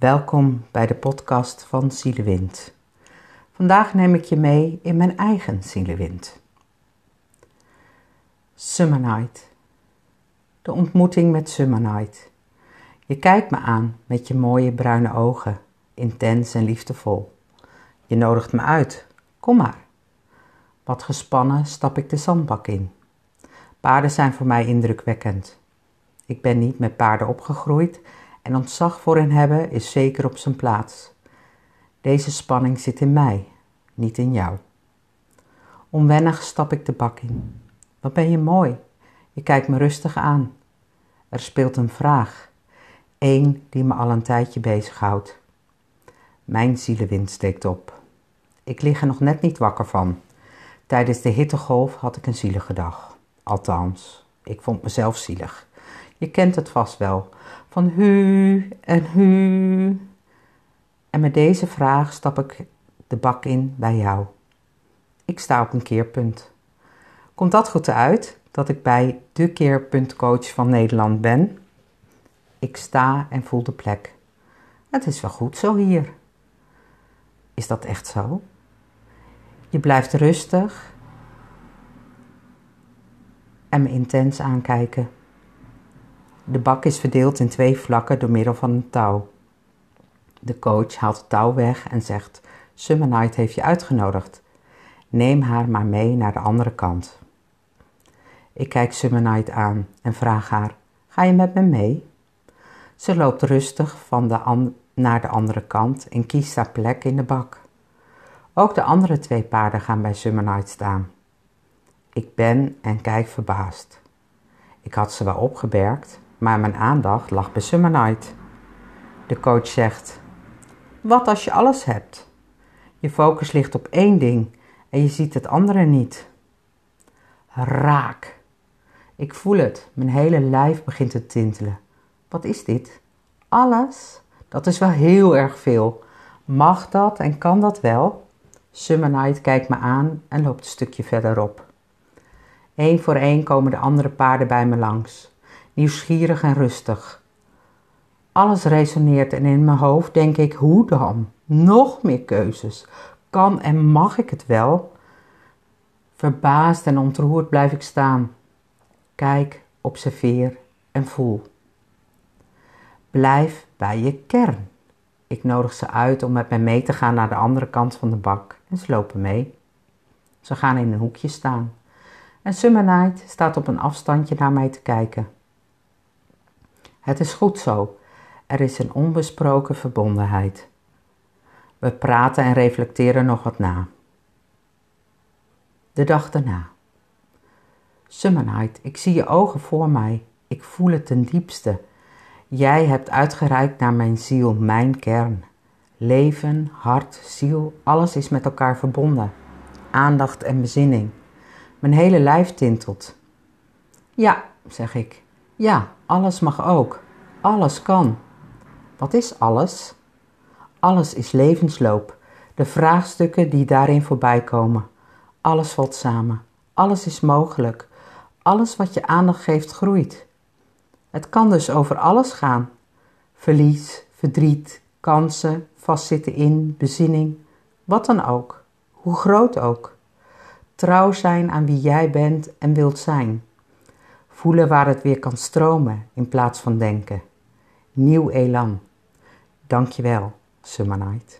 Welkom bij de podcast van Zielewind. Vandaag neem ik je mee in mijn eigen Zielewind. Summer Night. De ontmoeting met Summer Night. Je kijkt me aan met je mooie bruine ogen, intens en liefdevol. Je nodigt me uit. Kom maar. Wat gespannen stap ik de zandbak in. Paarden zijn voor mij indrukwekkend. Ik ben niet met paarden opgegroeid en ontzag voor hen hebben is zeker op zijn plaats. Deze spanning zit in mij, niet in jou. Onwennig stap ik de bak in. Wat ben je mooi. Je kijkt me rustig aan. Er speelt een vraag. Eén die me al een tijdje bezighoudt. Mijn zielenwind steekt op. Ik lig er nog net niet wakker van. Tijdens de hittegolf had ik een zielige dag. Althans, ik vond mezelf zielig. Je kent het vast wel, van hu en hu. En met deze vraag stap ik de bak in bij jou. Ik sta op een keerpunt. Komt dat goed uit dat ik bij de keerpuntcoach van Nederland ben? Ik sta en voel de plek. Het is wel goed zo hier. Is dat echt zo? Je blijft rustig en me intens aankijken. De bak is verdeeld in twee vlakken door middel van een touw. De coach haalt het touw weg en zegt: Summer Night heeft je uitgenodigd. Neem haar maar mee naar de andere kant. Ik kijk Summer Night aan en vraag haar: Ga je met me mee? Ze loopt rustig van de naar de andere kant en kiest haar plek in de bak. Ook de andere twee paarden gaan bij Summer Night staan. Ik ben en kijk verbaasd. Ik had ze wel opgemerkt, maar mijn aandacht lag bij Summer Night. De coach zegt: Wat als je alles hebt? Je focus ligt op één ding en je ziet het andere niet. Raak. Ik voel het, mijn hele lijf begint te tintelen. Wat is dit? Alles? Dat is wel heel erg veel. Mag dat en kan dat wel? Summer Night kijkt me aan en loopt een stukje verderop. Eén voor één komen de andere paarden bij me langs nieuwsgierig en rustig. Alles resoneert en in mijn hoofd denk ik: hoe dan? Nog meer keuzes. Kan en mag ik het wel? Verbaasd en ontroerd blijf ik staan. Kijk, observeer en voel. Blijf bij je kern. Ik nodig ze uit om met mij mee te gaan naar de andere kant van de bak en ze lopen mee. Ze gaan in een hoekje staan. En Summer Night staat op een afstandje naar mij te kijken. Het is goed zo. Er is een onbesproken verbondenheid. We praten en reflecteren nog wat na. De dag daarna. Summer Night, ik zie je ogen voor mij. Ik voel het ten diepste. Jij hebt uitgereikt naar mijn ziel, mijn kern. Leven, hart, ziel, alles is met elkaar verbonden. Aandacht en bezinning. Mijn hele lijf tintelt. Ja, zeg ik. Ja, alles mag ook. Alles kan. Wat is alles? Alles is levensloop. De vraagstukken die daarin voorbij komen. Alles valt samen. Alles is mogelijk. Alles wat je aandacht geeft groeit. Het kan dus over alles gaan. Verlies, verdriet, kansen, vastzitten in, bezinning, wat dan ook, hoe groot ook. Trouw zijn aan wie jij bent en wilt zijn. Voelen waar het weer kan stromen in plaats van denken. Nieuw elan. Dankjewel, Night.